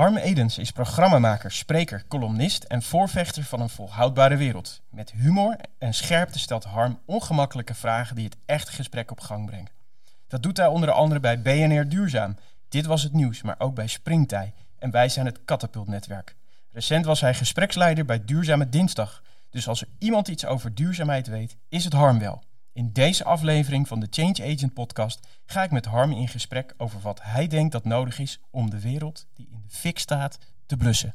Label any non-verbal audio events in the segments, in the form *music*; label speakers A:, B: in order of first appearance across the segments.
A: Harm Edens is programmamaker, spreker, columnist en voorvechter van een volhoudbare wereld. Met humor en scherpte stelt Harm ongemakkelijke vragen die het echte gesprek op gang brengen. Dat doet hij onder andere bij BNR Duurzaam. Dit was het nieuws, maar ook bij Springtij. En wij zijn het Catapult-netwerk. Recent was hij gespreksleider bij Duurzame Dinsdag. Dus als er iemand iets over duurzaamheid weet, is het Harm wel. In deze aflevering van de Change Agent podcast ga ik met Harm in gesprek over wat hij denkt dat nodig is om de wereld die in de fik staat te blussen.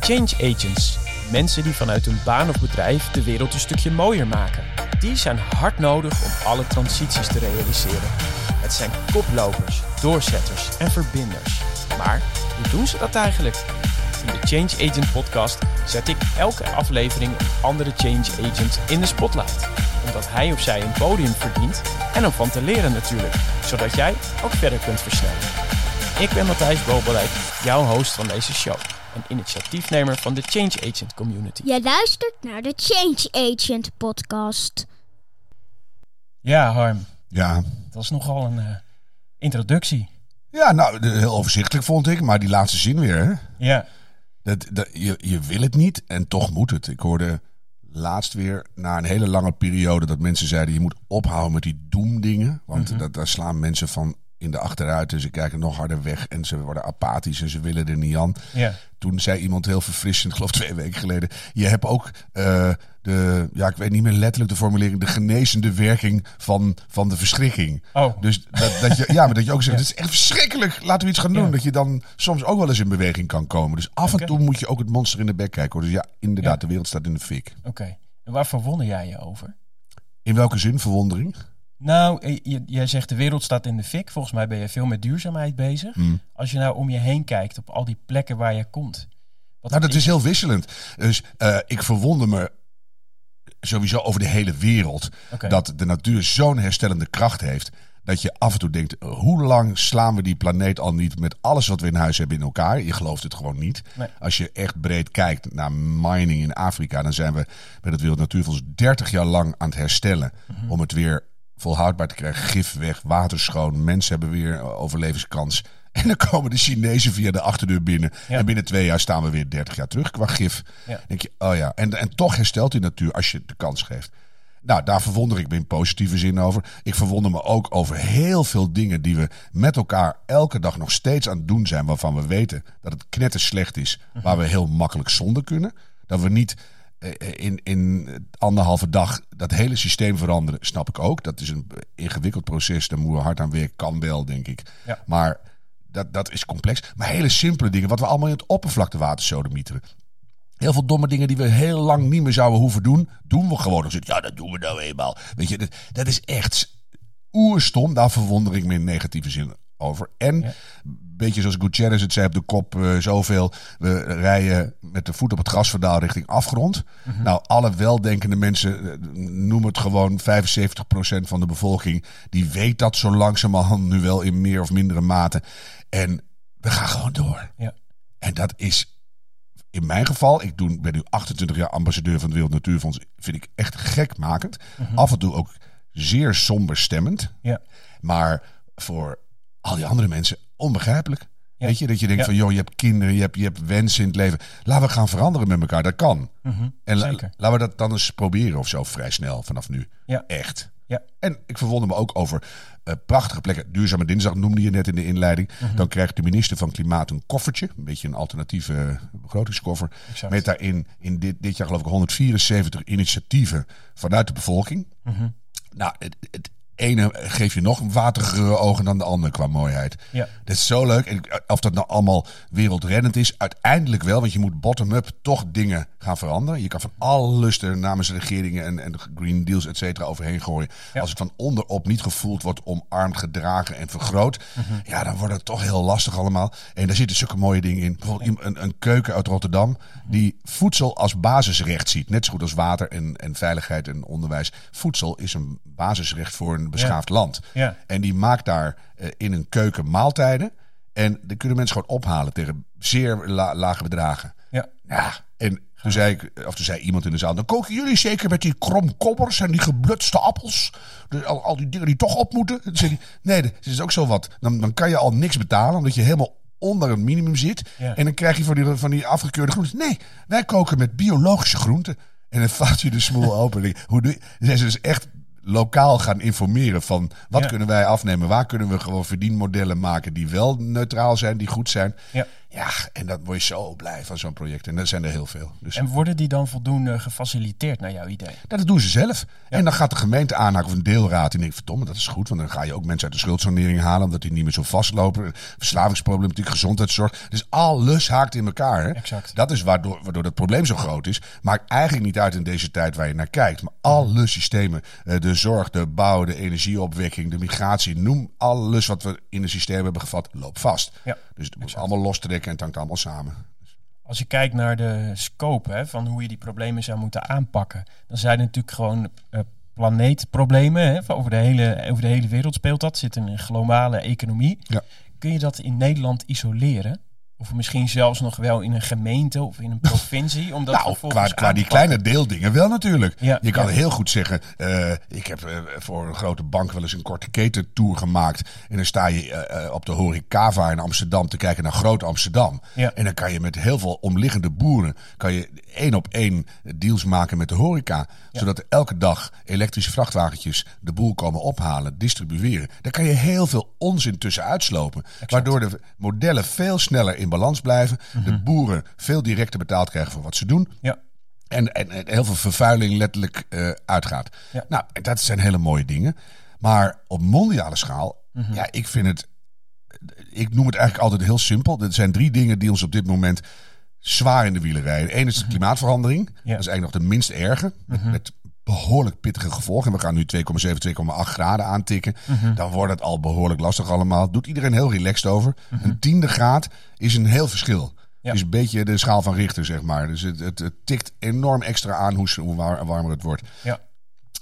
A: Change Agents, mensen die vanuit hun baan of bedrijf de wereld een stukje mooier maken. Die zijn hard nodig om alle transities te realiseren. Het zijn koplopers, doorzetters en verbinders. Maar hoe doen ze dat eigenlijk? In de Change Agent podcast zet ik elke aflevering een andere change agent in de spotlight. Omdat hij of zij een podium verdient en om van te leren natuurlijk. Zodat jij ook verder kunt versnellen. Ik ben Matthijs Bobelijk, jouw host van deze show. En initiatiefnemer van de Change Agent Community.
B: Je luistert naar de Change Agent podcast.
A: Ja, Harm.
C: Ja.
A: Dat was nogal een uh, introductie.
C: Ja, nou, heel overzichtelijk vond ik, maar die laatste zin weer. Hè?
A: Ja,
C: Dat, dat, je, je wil het niet en toch moet het. Ik hoorde laatst weer na een hele lange periode dat mensen zeiden: je moet ophouden met die doemdingen. Want dat, daar slaan mensen van in de achteruit en ze kijken nog harder weg en ze worden apathisch en ze willen er niet aan.
A: ja.
C: Toen zei iemand heel verfrissend, ik geloof twee weken geleden. Je hebt ook eh, de, ja, ik weet niet meer letterlijk de formulering, de genezende werking van, van de verschrikking.
A: Oh,
C: Dus dat, dat je, ja, maar dat je ook zegt, het is echt verschrikkelijk, laten we iets gaan doen.
A: Ja.
C: Dat je dan soms ook wel eens in beweging kan komen. Dus af en toe moet je ook het monster in de bek kijken. Hoor. Dus ja, inderdaad, de wereld staat in de fik.
A: oké. En waar verwonder jij je over?
C: In welke zin verwondering?
A: Nou, eh, jij zegt de wereld staat in de fik. Volgens mij ben je veel met duurzaamheid bezig.
C: Hmm.
A: Als je nou om je heen kijkt op al die plekken waar je komt. Wat
C: Nou, dat is heel wisselend. Dus eh, ik verwonder me sowieso over de hele wereld. Dat de natuur zo'n herstellende kracht heeft. Dat je af en toe denkt, hoe lang slaan we die planeet al niet met alles wat we in huis hebben in elkaar? Je gelooft het gewoon niet.
A: Nee.
C: Als je echt breed kijkt naar mining in Afrika, dan zijn we met het Wereld Natuurfonds 30 jaar lang aan het herstellen.
A: Mhm.
C: Om het weer volhoudbaar te krijgen. Gif weg, water schoon, mensen hebben weer overlevingskans. *laughs* En dan komen de Chinezen via de achterdeur binnen.
A: Ja.
C: En binnen twee jaar staan we weer 30 jaar terug qua gif.
A: Ja.
C: denk je, oh ja. En, en toch herstelt die natuur als je de kans geeft. Nou, daar verwonder ik me in positieve zin over. Ik verwonder me ook over heel veel dingen die we met elkaar elke dag nog steeds aan het doen zijn. Waarvan we weten dat het knetter slecht is. Waar we heel makkelijk zonder kunnen. Dat we niet in, in anderhalve dag dat hele systeem veranderen. Snap ik ook. Dat is een ingewikkeld proces. Daar moeten we hard aan werken. Kan wel, denk ik.
A: Ja.
C: Maar dat, dat is complex. Maar hele simpele dingen. Wat we allemaal in het oppervlaktewater sodemieteren. Heel veel domme dingen die we heel lang niet meer zouden hoeven doen, doen we gewoon. Dan zit, ja, dat doen we nou eenmaal. Weet je, dat, dat is echt oerstom. Daar verwonder ik me in negatieve zin over. En,
A: Ja.
C: Beetje zoals Gutierrez het zei op de kop, eh, zoveel. We rijden met de voet op het grasverdaal richting afgrond. Nou, alle weldenkende mensen, eh, noem het gewoon 75% van de bevolking, die weet dat zo langzamerhand nu wel in meer of mindere mate. En we gaan gewoon door.
A: Ja.
C: En dat is in mijn geval, ik doe, ben nu 28 jaar ambassadeur van het Wereld Natuurfonds, vind ik echt gekmakend. Af en toe ook zeer somber stemmend.
A: Ja.
C: Maar voor al die andere mensen onbegrijpelijk.
A: Ja.
C: Weet je, dat je denkt
A: Ja.
C: van, joh, je hebt kinderen, je hebt, je hebt wensen in het leven. Laten we gaan veranderen met elkaar, dat kan.
A: Mhm,
C: En la- laten we dat dan eens proberen of zo, vrij snel vanaf nu.
A: Ja.
C: Echt.
A: Ja.
C: En ik verwonder me ook over eh, prachtige plekken. Duurzame Dinsdag noemde je net in de inleiding.
A: Mhm.
C: Dan krijgt de minister van Klimaat een koffertje. Een beetje een alternatieve begrotingskoffer.
A: Exact.
C: Met daarin in dit, dit jaar geloof ik 174 initiatieven vanuit de bevolking.
A: Mhm.
C: Nou, het, het ene geeft je nog waterigere ogen dan de andere qua mooiheid.
A: Ja.
C: Dat is zo leuk. En of dat nou allemaal wereldreddend is, uiteindelijk wel. Want je moet bottom-up toch dingen gaan veranderen. Je kan van alles er namens regeringen en, en de Green Deals, et cetera, overheen gooien.
A: Ja.
C: Als het van onderop niet gevoeld wordt, omarmd, gedragen en vergroot. Ja, dan wordt het toch heel lastig allemaal. En daar zitten zulke mooie dingen in. Bijvoorbeeld een, een keuken uit Rotterdam die voedsel als basisrecht ziet. Net zo goed als water en, en veiligheid en onderwijs. Voedsel is een basisrecht voor een beschaafd land.
A: Ja.
C: En die maakt daar eh, in een keuken maaltijden. En die kunnen mensen gewoon ophalen tegen zeer la- lage bedragen.
A: Ja.
C: Ja, en toen zei, ik, of toen zei iemand in de zaal... dan koken jullie zeker met die kromkobbers en die geblutste appels. Dus al, al die dingen die toch op moeten. Toen zei nee, dat is ook zo wat. Dan, dan kan je al niks betalen... omdat je helemaal onder het minimum zit.
A: Ja.
C: En dan krijg je van die, van die afgekeurde groenten. Nee, wij koken met biologische groenten. En dan valt je de smoel open. Hoe doe je? Zijn ze dus echt lokaal gaan informeren van wat
A: Ja.
C: kunnen wij afnemen, waar kunnen we gewoon verdienmodellen maken die wel neutraal zijn, die goed zijn.
A: Ja.
C: Ja, en dat word je zo blij van zo'n project. En dat zijn er heel veel. Dus
A: En worden die dan voldoende gefaciliteerd naar jouw idee?
C: dat doen ze zelf. En dan gaat de gemeente aanhaken of een deelraad. En denkt, verdomme, dat is goed. Want dan ga je ook mensen uit de schuldsanering halen. Omdat die niet meer zo vastlopen. Verslavingsproblematiek, gezondheidszorg. Dus alles haakt in elkaar. Hè?
A: Exact.
C: Dat is waardoor, waardoor dat probleem zo groot is. Maakt eigenlijk niet uit in deze tijd waar je naar kijkt. Maar alle systemen, eh, de zorg, de bouw, de energieopwekking, de migratie. Noem alles wat we in het systeem hebben gevat, loopt vast.
A: Ja,
C: Dus het moet allemaal lostrekken en het hangt allemaal samen.
A: Als je kijkt naar de scope hè, van hoe je die problemen zou moeten aanpakken, dan zijn het natuurlijk gewoon eh, planeetproblemen. Hè, over, de hele, over de hele wereld speelt dat. Zit in een globale economie.
C: Ja.
A: Kun je dat in Nederland isoleren? Of misschien zelfs nog wel in een gemeente of in een provincie? Om dat
C: Nou, qua, qua die kleine deeldingen wel natuurlijk.
A: Ja,
C: je kan
A: ja.
C: heel goed zeggen, eh, ik heb eh, voor een grote bank wel eens een korte ketentour gemaakt. En dan sta je eh, op de Horecava in Amsterdam te kijken naar Groot Amsterdam.
A: Ja.
C: En dan kan je met heel veel omliggende boeren, kan je één op één deals maken met de horeca. Zodat er elke dag elektrische vrachtwagentjes de boel komen ophalen, distribueren. Daar kan je heel veel onzin tussen uitslopen. Waardoor de modellen veel sneller in balans blijven. De boeren veel directer betaald krijgen voor wat ze doen.
A: Ja,
C: En, en, en heel veel vervuiling letterlijk eh, uitgaat.
A: Ja.
C: Nou, dat zijn hele mooie dingen. Maar op mondiale schaal, ja, ik vind het. Ik noem het eigenlijk altijd heel simpel. Er zijn drie dingen die ons op dit moment zwaar in de wielen rijden. Eén is de klimaatverandering. Dat is eigenlijk nog de minst erge. Met, met behoorlijk pittige gevolgen. En we gaan nu 2,7, 2,8 graden aantikken. Dan wordt het al behoorlijk lastig allemaal. Doet iedereen heel relaxed over. Een tiende graad is een heel verschil.
A: Ja.
C: is een beetje de schaal van Richter, zeg maar. Dus het, het, het tikt enorm extra aan hoe, hoe war- warmer het wordt.
A: ja,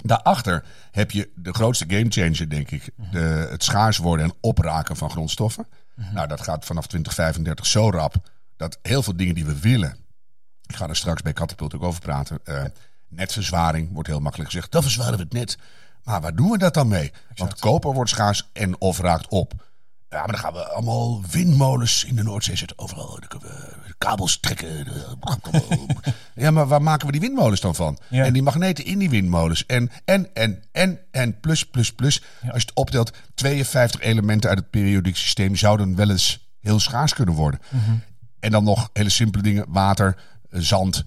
C: Daarachter heb je de grootste gamechanger, denk ik. De, het schaars worden en opraken van grondstoffen. Nou, dat gaat vanaf 2035 zo rap. Dat heel veel dingen die we willen. Ik ga er straks bij Catapult ook over praten. eh, netverzwaring wordt heel makkelijk gezegd. Dan verzwaren we het net. Maar waar doen we dat dan mee? Want koper wordt schaars en of raakt op. Ja, maar dan gaan we allemaal windmolens in de Noordzee zetten. Overal dan kunnen we kabels trekken. *laughs* Ja, maar waar maken we die windmolens dan van?
A: Ja.
C: En die magneten in die windmolens. En, en, en, en, en, plus, plus, plus. Als je het optelt, 52 elementen uit het periodiek systeem zouden wel eens heel schaars kunnen worden. En dan nog hele simpele dingen. Water, eh, zand.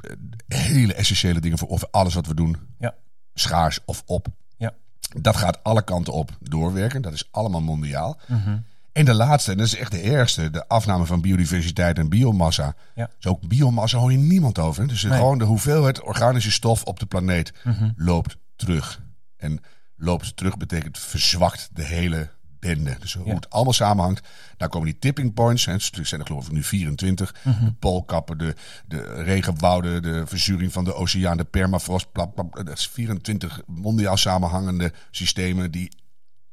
C: eh, Hele essentiële dingen voor of alles wat we doen.
A: ja,
C: Schaars of op.
A: ja.
C: Dat gaat alle kanten op doorwerken. Dat is allemaal mondiaal.
A: Mhm.
C: En de laatste, en dat is echt de ergste, de afname van biodiversiteit en biomassa.
A: Ja.
C: Dus ook biomassa hoor je niemand over. Dus
A: Nee.
C: gewoon de hoeveelheid organische stof op de planeet
A: Mhm.
C: loopt terug. En loopt terug betekent verzwakt de hele bende. Dus hoe
A: Ja.
C: het allemaal samenhangt. Daar komen die tipping points. Hè. Er zijn er geloof ik nu 24.
A: Mhm.
C: De poolkappen, de, de regenwouden, de verzuring van de oceaan, de permafrost. Dat is 24 mondiaal samenhangende systemen die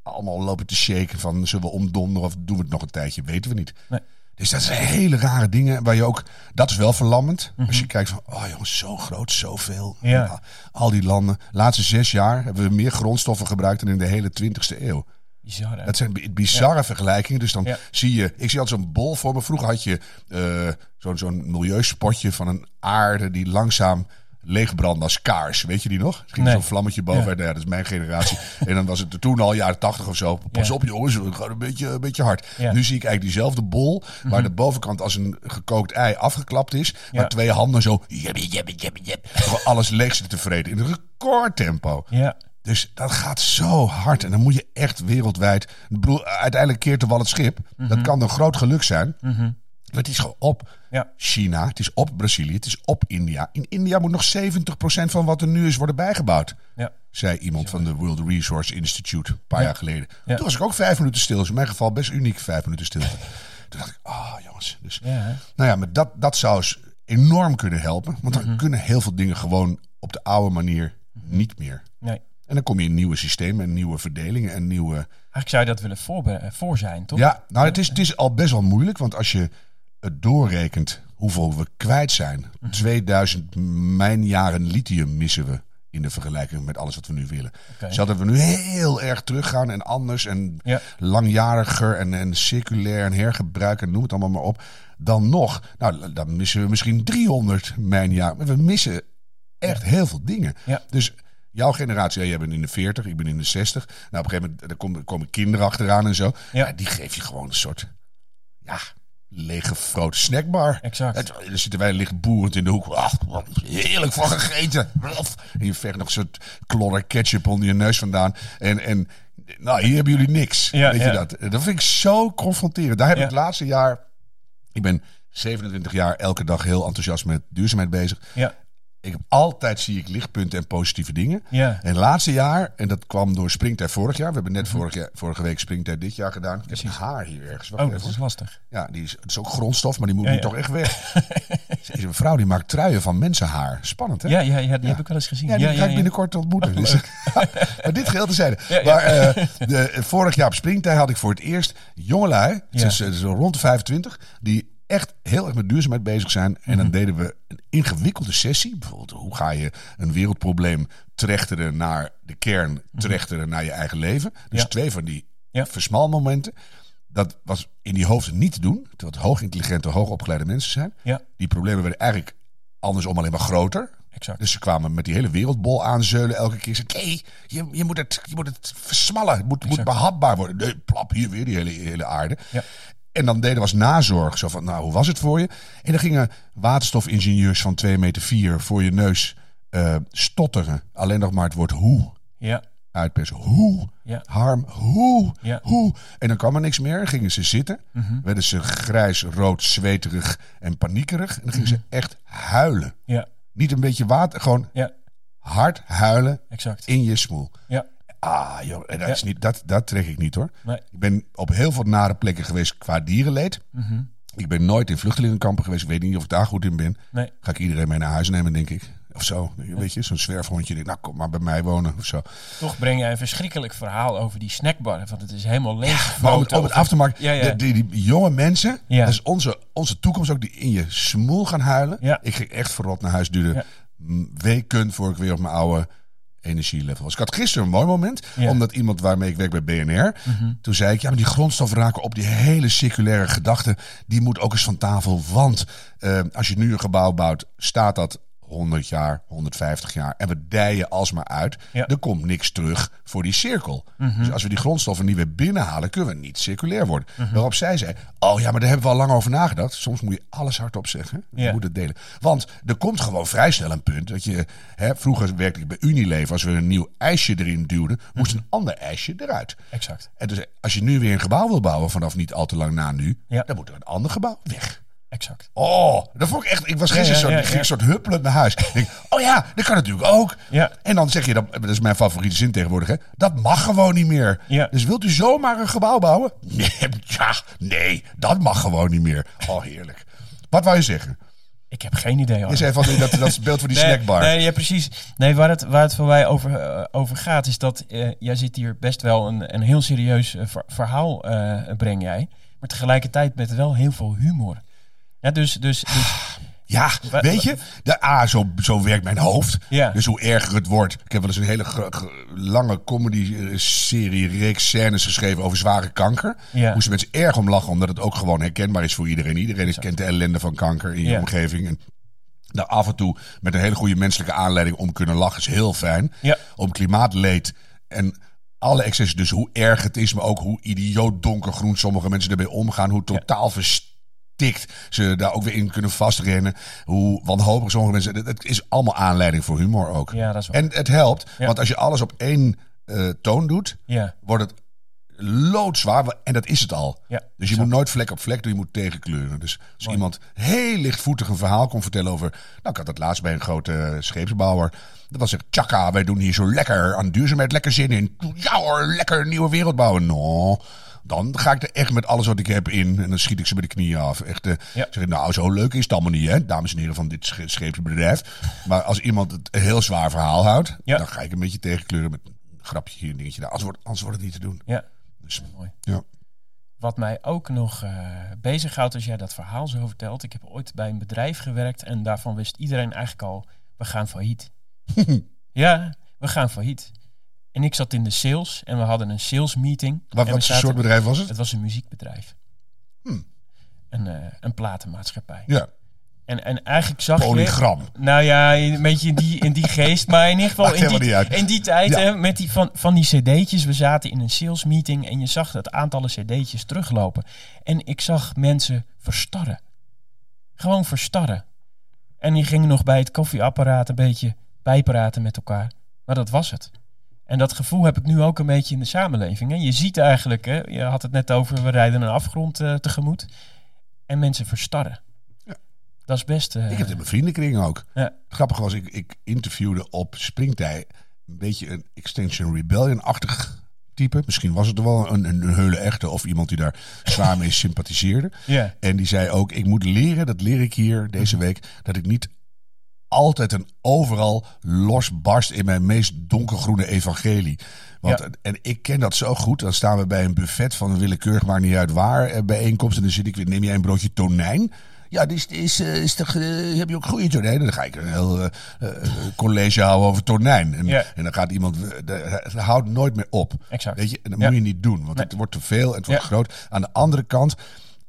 C: allemaal lopen te shaken van zullen we omdonderen of doen we het nog een tijdje, weten we niet.
A: Nee.
C: Dus dat zijn hele rare dingen waar je ook, dat is wel verlammend.
A: Mhm.
C: Als je kijkt van, oh jongens, zo groot, zoveel.
A: Ja.
C: Al die landen. De laatste zes jaar hebben we meer grondstoffen gebruikt dan in de hele 20ste eeuw.
A: Bizar, hè?
C: Dat zijn bi- bizarre vergelijkingen. Dus dan
A: Ja.
C: zie je, ik zie altijd zo'n bol voor me. Vroeger had je eh, zo'n zo'n milieuspotje van een aarde die langzaam leegbrandde als kaars. Weet je die nog? Ging
A: Nee.
C: zo'n vlammetje boven.
A: Ja.
C: Nou ja, dat is mijn generatie. *laughs* en dan was het er toen al jaren tachtig of zo. Pas
A: Ja.
C: op jongens, het gaat een beetje, een beetje hard.
A: Ja. Mhm.
C: Nu zie ik eigenlijk diezelfde bol. Waar de bovenkant als een gekookt ei afgeklapt is. Maar twee handen zo... Jeb, jeb, jeb, jeb, alles leeg zitten te vreten. In een recordtempo.
A: Ja,
C: Dus dat gaat zo hard. En dan moet je echt wereldwijd. Ik bedoel, uiteindelijk keert de wal het schip. Dat kan een groot geluk zijn. Maar het is gewoon op
A: ja,
C: China. Het is op Brazilië. Het is op India. In India moet nog 70% van wat er nu is worden bijgebouwd.
A: ja.
C: Zei iemand van de World Resource Institute een paar
A: Ja.
C: jaar geleden. Toen was ik ook vijf minuten stil. Is in mijn geval best uniek, vijf minuten stilte. Toen dacht ik, ah jongens. Dus, nou ja, maar dat, dat zou eens enorm kunnen helpen. Want
A: Mhm.
C: dan kunnen heel veel dingen gewoon op de oude manier niet meer.
A: Nee.
C: En dan kom je in nieuwe systemen en nieuwe verdelingen en nieuwe...
A: Eigenlijk zou je dat willen voorbe- eh, voor zijn, toch?
C: Ja, nou het is, het is al best wel moeilijk. Want als je het doorrekent hoeveel we kwijt zijn. 2000 mijnjaren lithium missen we in de vergelijking met alles wat we nu willen. Stel dat we nu heel erg teruggaan en anders en
A: Ja.
C: langjariger en, en circulair en hergebruik en noem het allemaal maar op. Dan nog, nou dan missen we misschien 300 mijnjaar. Maar we missen echt heel veel dingen.
A: Ja.
C: Dus jouw generatie, jij bent in de 40, ik ben in de 60. Nou, op een gegeven moment daar komen, komen kinderen achteraan en zo.
A: Ja.
C: Ja. die geef je gewoon een soort, ja, lege grote snackbar.
A: Exact.
C: En dan zitten wij liggen boerend in de hoek. Wat heerlijk van gegeten. En je vecht nog een soort klodder ketchup onder je neus vandaan. En, en nou, hier hebben jullie niks.
A: Ja,
C: Weet
A: ja.
C: je dat? Dat vind ik zo confronterend. Daar heb ik het laatste jaar... Ik ben 27 jaar elke dag heel enthousiast met duurzaamheid bezig.
A: Ja.
C: Ik heb altijd zie ik lichtpunten en positieve dingen.
A: Ja.
C: En het laatste jaar, en dat kwam door Springtijd vorig jaar. We hebben net vorig jaar, vorige week Springtijd dit jaar gedaan. Ik heb een haar hier ergens. Wacht
A: Oh,
C: even.
A: dat is lastig.
C: Ja, die is, het is ook grondstof, maar die moet
A: Ja,
C: nu
A: ja.
C: toch echt weg. *laughs* Is een vrouw die maakt truien van mensenhaar. Spannend, hè?
A: Ja, ja, ja die heb ik wel eens gezien.
C: Ja, die ga ik binnenkort ontmoeten. Dus, *laughs* maar dit geheel
A: ja.
C: Maar eh, de, vorig jaar op Springtij had ik voor het eerst jongelui, ze zo rond de 25, die echt heel erg met duurzaamheid bezig zijn. En
A: Mhm.
C: dan deden we een ingewikkelde sessie. Bijvoorbeeld, hoe ga je een wereldprobleem trechteren naar de kern, trechteren naar je eigen leven. Dus
A: Mhm. Ja.
C: twee van die
A: Ja.
C: versmalmomenten. Dat was in die hoofden niet te doen. Terwijl het hoogintelligente, hoogopgeleide mensen zijn.
A: Ja,
C: Die problemen werden eigenlijk andersom alleen maar groter.
A: exact.
C: Dus ze kwamen met die hele wereldbol aanzeulen elke keer. Ze nee, je, je, moet het, je moet het versmallen. Het moet, moet behapbaar worden. Nee, plap, hier weer die hele, hele aarde.
A: Ja.
C: En dan deden we als nazorg. Zo van, nou, hoe was het voor je? En dan gingen waterstofingenieurs van 2 meter 4 voor je neus eh, stotteren. Alleen nog maar het woord hoe
A: Ja,
C: uitpersen. Hoe?
A: Ja.
C: Harm, hoe?
A: Ja.
C: Hoe? En dan kwam er niks meer. Gingen ze zitten.
A: Mhm.
C: Werden ze grijs, rood, zweterig en paniekerig. En dan gingen
A: Mhm.
C: ze echt huilen.
A: ja,
C: Niet een beetje water, gewoon
A: ja,
C: hard huilen
A: exact.
C: in je smoel.
A: Ja,
C: Ah, joh, en dat,
A: Ja.
C: is niet, dat, dat trek ik niet hoor.
A: nee.
C: Ik ben op heel veel nare plekken geweest qua dierenleed.
A: Mhm.
C: Ik ben nooit in vluchtelingenkampen geweest. Ik weet niet of ik daar goed in ben.
A: Nee,
C: Ga ik iedereen mee naar huis nemen, denk ik. Of zo. Weet je, zo'n zwerfhondje. Denk, nou, kom maar bij mij wonen of zo.
A: toch breng jij een verschrikkelijk verhaal over die snackbar. Want het is helemaal leeg.
C: Maar om het, om het af te maken.
A: Ja, ja.
C: de- Die, die jonge mensen.
A: Ja.
C: Dat is onze, onze toekomst ook. Die in je smoel gaan huilen.
A: Ja.
C: Ik ging echt verrot naar huis.
A: Ja.
C: mm, weken voor ik weer op mijn oude energielevel was. Ik had gisteren een mooi moment.
A: Ja. Mhm.
C: Omdat iemand waarmee ik werk bij BNR. Toen zei ik, ja, maar die grondstoffen raken op die hele circulaire gedachte. Die moet ook eens van tafel. Want eh, als je nu een gebouw bouwt, staat dat 100 jaar, 150 jaar. En we dijen alsmaar uit.
A: Ja.
C: Er komt niks terug voor die cirkel.
A: Mhm.
C: Dus als we die grondstoffen niet weer binnenhalen, kunnen we niet circulair worden.
A: Mhm.
C: Waarop zij zei, oh ja, maar daar hebben we al lang over nagedacht. Soms moet je alles hardop zeggen. Je
A: Ja.
C: moet het delen. Want er komt gewoon vrij snel een punt. Dat je, hè, vroeger werkte ik bij Unilever. Als we een nieuw ijsje erin duwden, moest een ander ijsje eruit.
A: Exact.
C: En dus als je nu weer een gebouw wil bouwen vanaf niet al te lang na nu,
A: Ja.
C: dan moet er een ander gebouw weg.
A: Exact.
C: Oh, dat vond ik echt. Ik was gisteren
A: ja,
C: ging een soort huppelend naar huis. Ik denk, oh ja, dat kan natuurlijk ook.
A: Ja.
C: En dan zeg je, dat, dat is mijn favoriete zin tegenwoordig, hè? dat mag gewoon niet meer.
A: Ja.
C: Dus wilt u zomaar een gebouw bouwen? *laughs* Nee, ja, nee, dat mag gewoon niet meer. Oh, heerlijk. Wat wou je zeggen?
A: Ik heb geen idee. hoor.
C: Je zei van dat, dat is het beeld van die *laughs*
A: nee,
C: snackbar.
A: Nee, ja, precies. Nee, waar het, waar het voor mij over, eh, over gaat, is dat eh, jij zit hier best wel een, een heel serieus eh, ver- verhaal breng jij. Maar tegelijkertijd met wel heel veel humor. Ja, dus, dus, dus
C: Ja, weet je, de, ah, zo, zo werkt mijn hoofd.
A: Ja.
C: Dus hoe erger het wordt. Ik heb wel eens een hele lange comedy-serie, reeks scènes geschreven over zware kanker.
A: Ja.
C: Moesten mensen erg om lachen, omdat het ook gewoon herkenbaar is voor iedereen. Iedereen kent de ellende van kanker in je
A: Ja.
C: omgeving. En daar af en toe met een hele goede menselijke aanleiding om kunnen lachen is heel fijn. Om klimaatleed en alle excessen, dus hoe erg het is, maar ook hoe idioot donkergroen sommige mensen ermee omgaan. Hoe totaal ze daar ook weer in kunnen vastrennen. Hoe wanhopig sommige mensen. Het- is allemaal aanleiding voor humor ook.
A: Ja, dat is waar.
C: En het helpt,
A: Ja.
C: want als je alles op één eh, toon doet,
A: ja,
C: wordt het loodzwaar. En dat is het al.
A: ja.
C: Dus je moet nooit vlek op vlek doen, je moet tegenkleuren. Dus als iemand heel lichtvoetig een verhaal kon vertellen over... Nou, ik had dat laatst bij een grote scheepsbouwer. Dat was echt, tjaka, wij doen hier zo lekker aan duurzaamheid, lekker zin in. Ja hoor, lekker nieuwe wereld bouwen. No, dan ga ik er echt met alles wat ik heb in. En dan schiet ik ze bij de knieën af. Echt, eh,
A: Ja.
C: zeg ik, nou, zo leuk is het allemaal niet, hè, dames en heren van dit sche- scheepsbedrijf. Maar als iemand het een heel zwaar verhaal houdt,
A: Ja.
C: dan ga ik een beetje tegenkleuren met een grapje hier, een dingetje daar. Anders wordt, anders wordt het niet te doen.
A: ja.
C: Dus,
A: Mooi.
C: ja.
A: Wat mij ook nog eh bezighoudt als jij dat verhaal zo vertelt. Ik heb ooit bij een bedrijf gewerkt en daarvan wist iedereen eigenlijk al, we gaan failliet. *laughs* Ja, we gaan failliet. En ik zat in de sales en we hadden een sales meeting.
C: Wat, wat
A: zaten-
C: soort bedrijf was het?
A: Het was een muziekbedrijf.
C: Hmm.
A: Een, eh, een platenmaatschappij.
C: Ja,
A: En, en eigenlijk zag je...
C: polygram.
A: Nou ja, een beetje in die, in die geest. Maar in ieder *laughs* geval in die, in die tijd
C: Ja.
A: hè, met die van, van die cd'tjes. We zaten in een sales meeting en je zag het aantallen cd'tjes teruglopen. En ik zag mensen verstarren. Gewoon verstarren. En die gingen nog bij het koffieapparaat een beetje bijpraten met elkaar. Maar dat was het. En dat gevoel heb ik nu ook een beetje in de samenleving. Hè. Je ziet eigenlijk, hè, je had het net over, we rijden een afgrond eh, tegemoet. En mensen verstarren.
C: Ja.
A: Dat is best... eh,
C: Ik heb het in mijn vriendenkring ook.
A: ja.
C: Grappig was, ik, ik interviewde op Springtij een beetje een Extinction Rebellion-achtig type. Misschien was het er wel een, een, een heule echte of iemand die daar *laughs* zwaar mee sympathiseerde.
A: Ja.
C: En die zei ook, ik moet leren, dat leer ik hier deze week, dat ik niet altijd en overal losbarst in mijn meest donkergroene evangelie. Want,
A: Ja.
C: En ik ken dat zo goed. Dan staan we bij een buffet van een willekeurig, maakt niet uit waar, eh, bijeenkomst. En dan zit ik weer, neem jij een broodje tonijn? Ja, dit is, is, eh, is toch, eh, heb je ook goede tonijn? Dan ga ik een heel college houden over tonijn. En,
A: Ja.
C: en dan gaat iemand, het houdt nooit meer op.
A: Exact.
C: Weet je, en dat
A: Ja.
C: moet je niet doen, want
A: Nee.
C: het wordt te veel en het wordt
A: Ja.
C: groot. Aan de andere kant,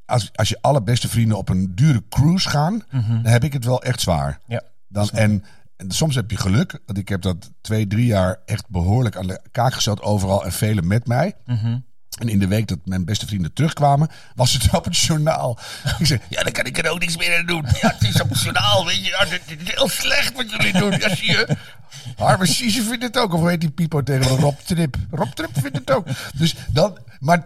C: als, als je allerbeste vrienden op een dure cruise gaan, dan heb ik het wel echt zwaar.
A: Ja.
C: Dan, en, en soms heb je geluk, want ik heb dat twee, drie jaar echt behoorlijk aan de kaak gezet overal en velen met mij.
A: Mhm.
C: En in de week dat mijn beste vrienden terugkwamen, was het *laughs* op het journaal. Ik zei, ja, dan kan ik er ook niks meer aan doen. Ja, het is op het journaal, weet je. Ja, dit is heel slecht wat jullie doen. Ja, zie je. Sisse vindt het ook. Of hoe heet die Pipo tegen Rob Trip? Rob Trip vindt het ook. Dus dan, maar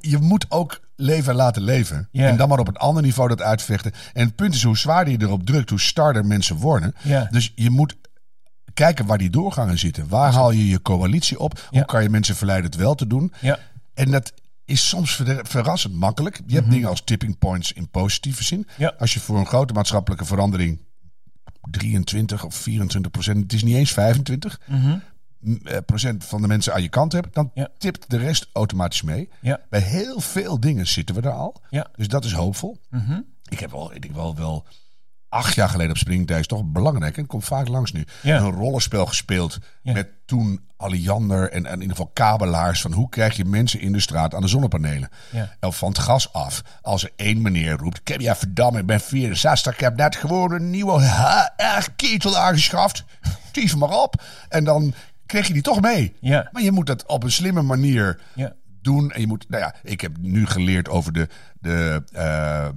C: je moet ook leven en laten leven. En dan maar op een ander niveau dat uitvechten. En het punt is, hoe zwaarder je erop drukt, hoe starder mensen worden. Dus je moet kijken waar die doorgangen zitten. Waar haal je je coalitie op? Hoe kan je mensen verleiden het wel te doen? En dat is soms ver- verrassend makkelijk. Je hebt dingen als tipping points in positieve zin.
A: Mhm.
C: Als je voor een grote maatschappelijke verandering 23 of 24 procent, het is niet eens 25
A: Mhm.
C: m- eh, procent van de mensen aan je kant hebt, dan
A: Ja.
C: tipt de rest automatisch mee.
A: Ja.
C: Bij heel veel dingen zitten we er al.
A: Ja.
C: Dus dat is hoopvol.
A: Mhm.
C: Ik heb wel, ik denk wel, wel acht jaar geleden op Springtij is toch belangrijk. En komt vaak langs nu.
A: Ja.
C: Een rollenspel gespeeld
A: Ja.
C: met toen Alliander en, en in ieder geval kabelaars. Van hoe krijg je mensen in de straat aan de zonnepanelen?
A: Ja.
C: Of van het gas af. Als er één meneer roept, ik heb je verdamme, ik ben 64. Ik heb net gewoon een nieuwe HR-ketel aangeschaft. *laughs* Tief maar op. En dan krijg je die toch mee.
A: Ja.
C: Maar je moet dat op een slimme manier
A: Ja.
C: doen. En je moet, nou ja, ik heb nu geleerd over de, de eh,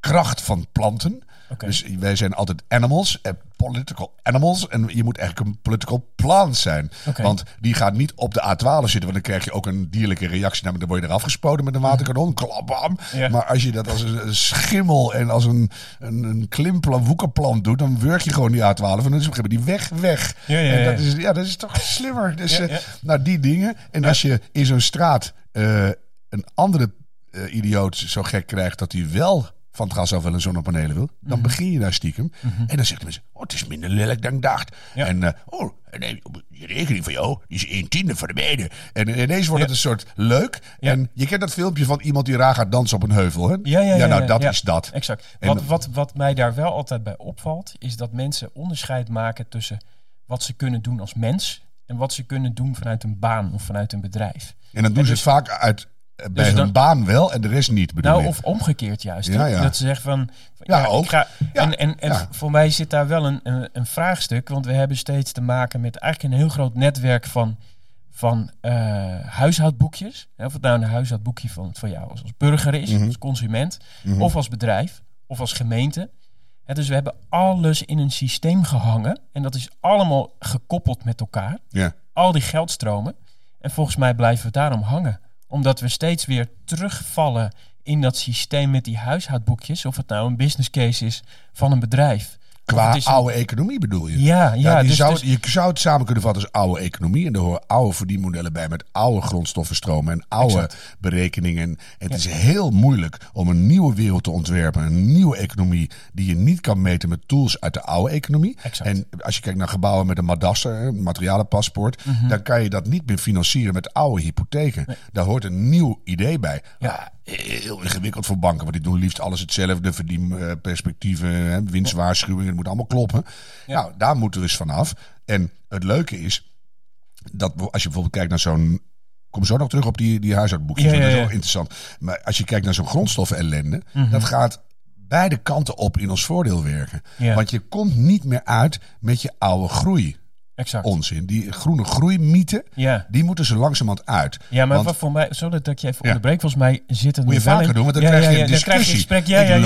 C: kracht van planten.
A: Oké.
C: Dus wij zijn altijd animals, eh, political animals. En je moet eigenlijk een political plant zijn. Want die gaat niet op de A12 zitten. Want dan krijg je ook een dierlijke reactie. Namelijk dan word je eraf gespoten met een waterkanon. Klapbam.
A: Ja.
C: Maar als je dat als een, schimmel en als een, een, een klimplan, woekerplant doet. Dan werk je gewoon die A12. En dan is op een die weg, weg.
A: Ja, ja,
C: En dat is, ja, dat is toch slimmer. Dus
A: Ja,
C: eh, nou, die dingen. En als je in zo'n straat eh, een andere eh, idioot zo gek krijgt dat hij wel van het gas af wel een zonnepanelen wil, dan
A: Mhm.
C: begin je daar stiekem. En dan zeggen mensen, oh, het is minder lelijk dan ik dacht.
A: Ja.
C: En, eh, oh, nee, je rekening van jou die is een tiende van de mede. En ineens wordt
A: Ja.
C: het een soort leuk.
A: Ja.
C: En je kent dat filmpje van iemand die raar gaat dansen op een heuvel. Hè?
A: Ja, ja, ja,
C: nou, dat is dat.
A: Exact.
C: En
A: Wat, wat, wat mij daar wel altijd bij opvalt, is dat mensen onderscheid maken tussen wat ze kunnen doen als mens en wat ze kunnen doen vanuit een baan of vanuit een bedrijf.
C: En dan doen
A: En
C: ze
A: dus-
C: het vaak uit, eh, bij
A: Dus
C: hun baan wel en de rest niet, bedoel
A: Nou, of omgekeerd juist.
C: Ja,
A: hè?
C: ja.
A: Dat ze zeggen van...
C: Ja, ook.
A: Ga, En, en, voor mij zit daar wel een, een, een vraagstuk. Want we hebben steeds te maken met eigenlijk een heel groot netwerk van, van eh, huishoudboekjes. Of het nou een huishoudboekje van, van jou als, als burger is,
C: Mhm.
A: als consument. Of als bedrijf. Of als gemeente. Dus we hebben alles in een systeem gehangen. En dat is allemaal gekoppeld met elkaar
C: Ja.
A: al die geldstromen. En volgens mij blijven we daarom hangen. Omdat we steeds weer terugvallen in dat systeem met die huishoudboekjes. Of het nou een business case is van een bedrijf.
C: Qua
A: een-
C: oude economie bedoel je?
A: Ja, ja.
C: die
A: dus,
C: zou,
A: dus-
C: je zou het samen kunnen vatten als oude economie. En er horen oude verdienmodellen bij met oude grondstoffenstromen en oude
A: Exact.
C: berekeningen. En het is heel moeilijk om een nieuwe wereld te ontwerpen. Een nieuwe economie die je niet kan meten met tools uit de oude economie.
A: Exact.
C: En als je kijkt naar gebouwen met een madasser, een materialenpaspoort.
A: Mhm.
C: Dan kan je dat niet meer financieren met oude hypotheken. Daar hoort een nieuw idee bij.
A: Ja.
C: Ah, heel ingewikkeld voor banken. Want die doen liefst alles hetzelfde. Verdienperspectieven, hè, winstwaarschuwingen. Het moet allemaal kloppen. Nou, daar moeten we eens vanaf. En het leuke is dat als je bijvoorbeeld kijkt naar zo'n. Kom zo nog terug op die, die huishoudboekjes.
A: Ja,
C: Dat is wel interessant. Maar als je kijkt naar zo'n grondstoffen-ellende,
A: Mhm.
C: dat gaat beide kanten op in ons voordeel werken.
A: Ja.
C: Want je komt niet meer uit met je oude groei
A: Exact.
C: onzin. Die groene groeimythe,
A: Ja.
C: die moeten ze langzamerhand uit.
A: Ja, maar
C: Want-
A: wat voor mij, sorry dat ik je even
C: Ja.
A: onderbreek, volgens mij zit het
C: Moet je vaker
A: in-
C: doen, want dan
A: Ja,
C: krijg je een
A: ja, dan krijg je
C: discussie.
A: gesprek. Ja,
C: gewoon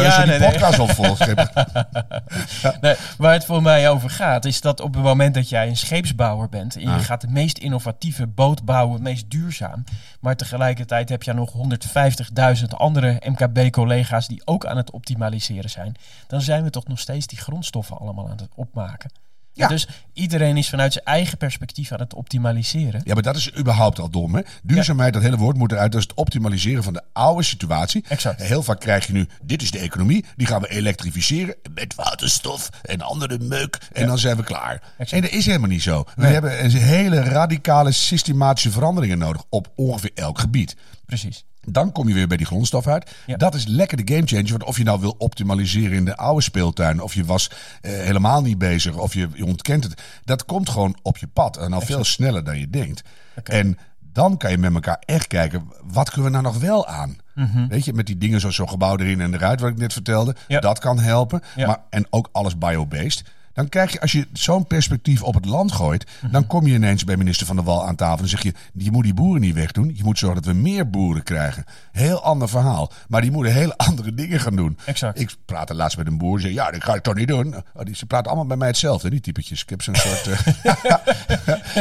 A: ja,
C: die
A: nee, nee.
C: podcast vol. Schip. *laughs*
A: Nee, waar het voor mij over gaat, is dat op het moment dat jij een scheepsbouwer bent en je
C: Ah.
A: gaat de meest innovatieve boot bouwen, het meest duurzaam, maar tegelijkertijd heb je nog 150.000 andere MKB-collega's die ook aan het optimaliseren zijn, dan zijn we toch nog steeds die grondstoffen allemaal aan het opmaken.
C: Ja.
A: Dus iedereen is vanuit zijn eigen perspectief aan het optimaliseren.
C: Ja, maar dat is überhaupt al dom. Hè? Duurzaamheid, dat hele woord moet eruit. Dat is het optimaliseren van de oude situatie.
A: Exact.
C: Heel vaak krijg je nu, dit is de economie. Die gaan we elektrificeren met waterstof en andere meuk. En dan zijn we klaar.
A: Exact.
C: En dat is helemaal niet zo. We
A: Nee.
C: hebben een hele radicale systematische veranderingen nodig op ongeveer elk gebied.
A: Precies.
C: Dan kom je weer bij die grondstof uit.
A: Ja.
C: Dat is lekker de game changer. Want of je nou wil optimaliseren in de oude speeltuin, of je was eh, helemaal niet bezig, of je, je ontkent het. Dat komt gewoon op je pad. En al veel sneller dan je denkt. En dan kan je met elkaar echt kijken, wat kunnen we nou nog wel aan? Weet je, met die dingen zoals zo'n gebouw erin en eruit, wat ik net vertelde.
A: Mhm. Ja.
C: Dat kan helpen.
A: Ja.
C: Maar, en ook alles biobased. Dan krijg je, als je zo'n perspectief op het land gooit,
A: Mhm.
C: dan kom je ineens bij minister Van der Wal aan tafel en zeg je, je moet die boeren niet wegdoen. Je moet zorgen dat we meer boeren krijgen. Heel ander verhaal. Maar die moeten hele *laughs* andere dingen gaan doen.
A: Exact.
C: Ik praatte laatst met een boer en zei, ja, dat ga ik toch niet doen. Oh, die, ze praten allemaal bij mij hetzelfde, die typetjes. Ik heb zo'n *laughs* soort... eh, *laughs*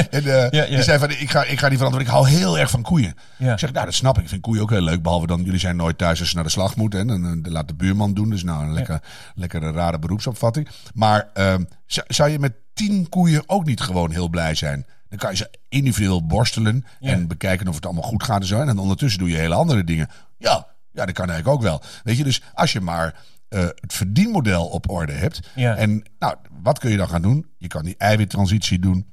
C: en, eh,
A: Ja, ja.
C: Die zei van, ik ga, ik ga die veranderen. Ik hou heel erg van koeien.
A: Ja.
C: Ik zeg, nou, dat snap ik. Ik vind koeien ook heel leuk. Behalve dan, jullie zijn nooit thuis als ze naar de slag moeten. En dan eh, laat de buurman doen. Dus nou, een lekker, lekkere rare beroepsopvatting. Maar ehm, zou- zou je met tien koeien ook niet gewoon heel blij zijn? Dan kan je ze individueel borstelen
A: Ja.
C: en bekijken of het allemaal goed gaat en zo. En dan ondertussen doe je hele andere dingen. Ja, ja dat kan eigenlijk ook wel. Weet je, dus als je maar eh, het verdienmodel op orde hebt.
A: Ja.
C: En nou, wat kun je dan gaan doen? Je kan die eiwittransitie doen.